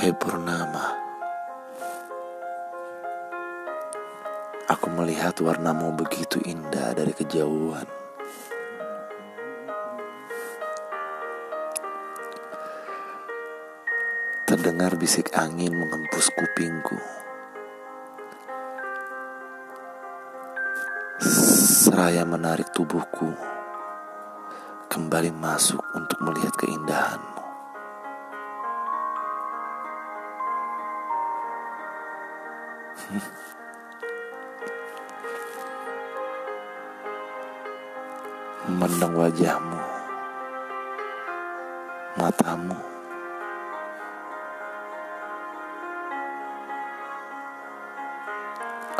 Hai Purnama Aku melihat warnamu begitu indah dari kejauhan. Terdengar bisik angin mengempus kupingku. Seraya menarik tubuhku Kembali masuk untuk melihat keindahanmu Memandang wajahmu Matamu.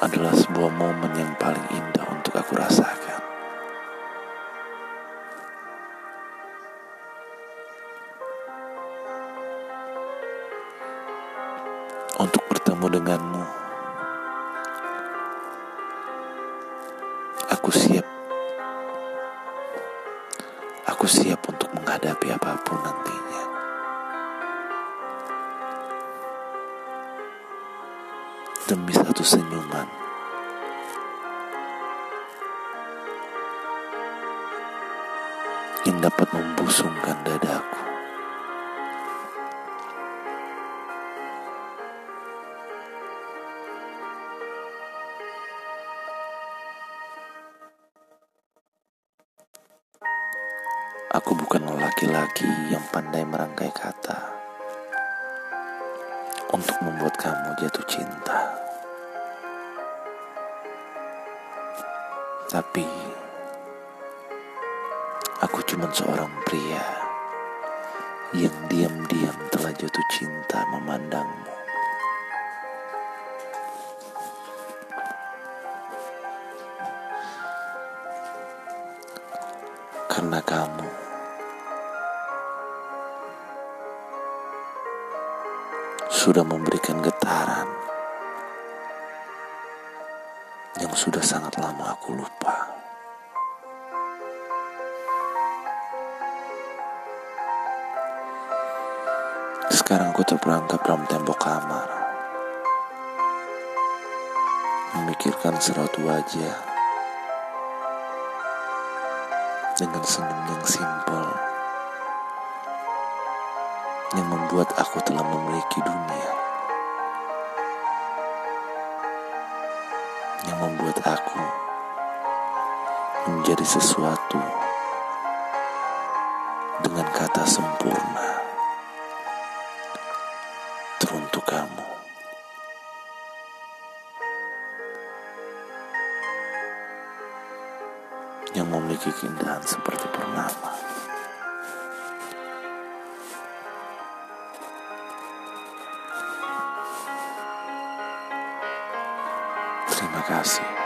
Adalah sebuah momen yang paling indah untuk aku rasakan. Untuk bertemu denganmu Aku siap untuk menghadapi apa pun nantinya. Demi satu senyuman. Yang dapat membusungkan dadaku Aku bukan laki-laki yang pandai merangkai kata untuk membuat kamu jatuh cinta. Tapi aku cuma seorang pria yang diam-diam telah jatuh cinta memandangmu. Karena kamu. Sudah memberikan getaran yang sudah sangat lama aku lupa. Sekarang aku terperangkap dalam tembok kamar, memikirkan suatu wajah dengan senyum yang simpel yang membuat aku telah memiliki dunia. Yang membuat aku menjadi sesuatu dengan kata sempurna teruntuk yang memiliki keindahan seperti purnama. Terima kasih.